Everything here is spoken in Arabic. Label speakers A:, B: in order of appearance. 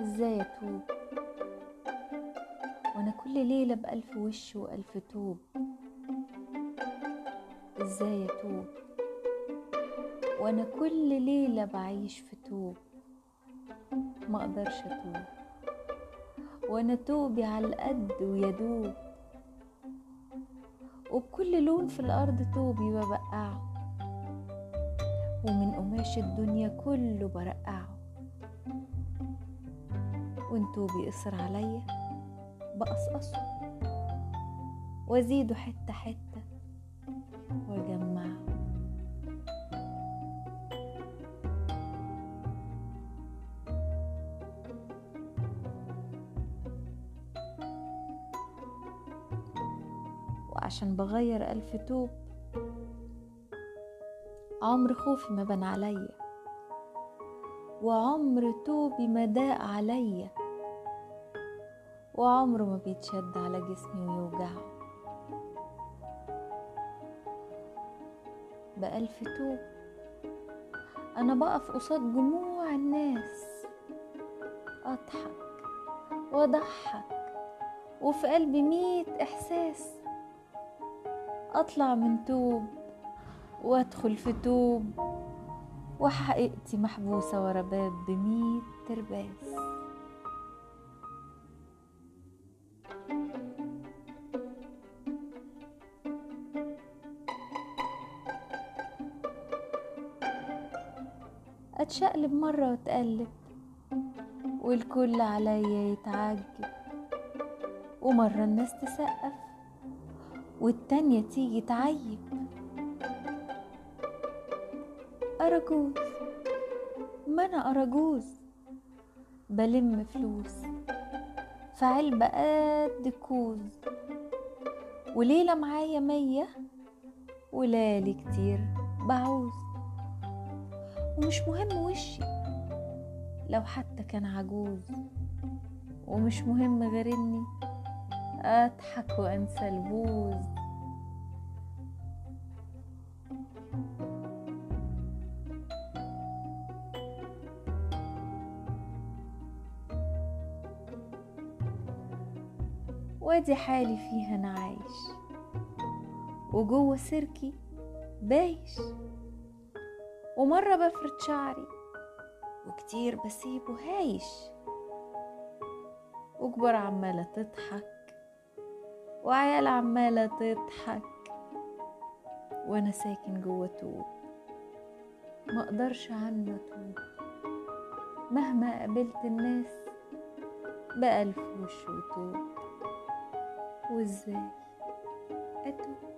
A: إزاي اتوب وأنا كل ليلة بألف وش وألف توب. إزاي اتوب وأنا كل ليلة بعيش في توب. ما أقدرش أتوب. وأنا توبي على القد ويدوب. وبكل لون في الأرض توبي ببقعه ومن قماش الدنيا كله برقعه. وانتو بيقصر عليا بقصقصه وازيده حتة حتة وأجمعه. وعشان بغير ألف توب عمر خوفي ما بان عليا وعمر توبي ما داق عليا. وعمره ما بيتشد على جسمي ويوجعه. بألف توب أنا بقف قصاد جموع الناس. أضحك وأضحك وفي قلبي ميت إحساس. أطلع من توب وأدخل في توب وحقيقتي محبوسة ورا باب بميت ترباس. أتشقلب مرة واتقلب والكل عليا يتعجب ومرة الناس تسقف والتانية تيجي تعيب. أرجوز ما أنا أرجوز بلم فلوس في علبة قد كوز وليلة معايا مية وليالي كتير بعوز. ومش مهم وشي. لو حتى كان عجوز ومش مهم غير إني أضحك وأنسى البوز. وادي حالي فيها أنا عايش وجوه سيركي بايش ومرة بفرد شعري وكتير بسيبه هايش وكبر عمالة تضحك وعيال عمالة تضحك. وأنا ساكن جوه توب ما أقدرش عنه اتوب مهما قابلت الناس بألف وش وتوب وإزاي أتوب؟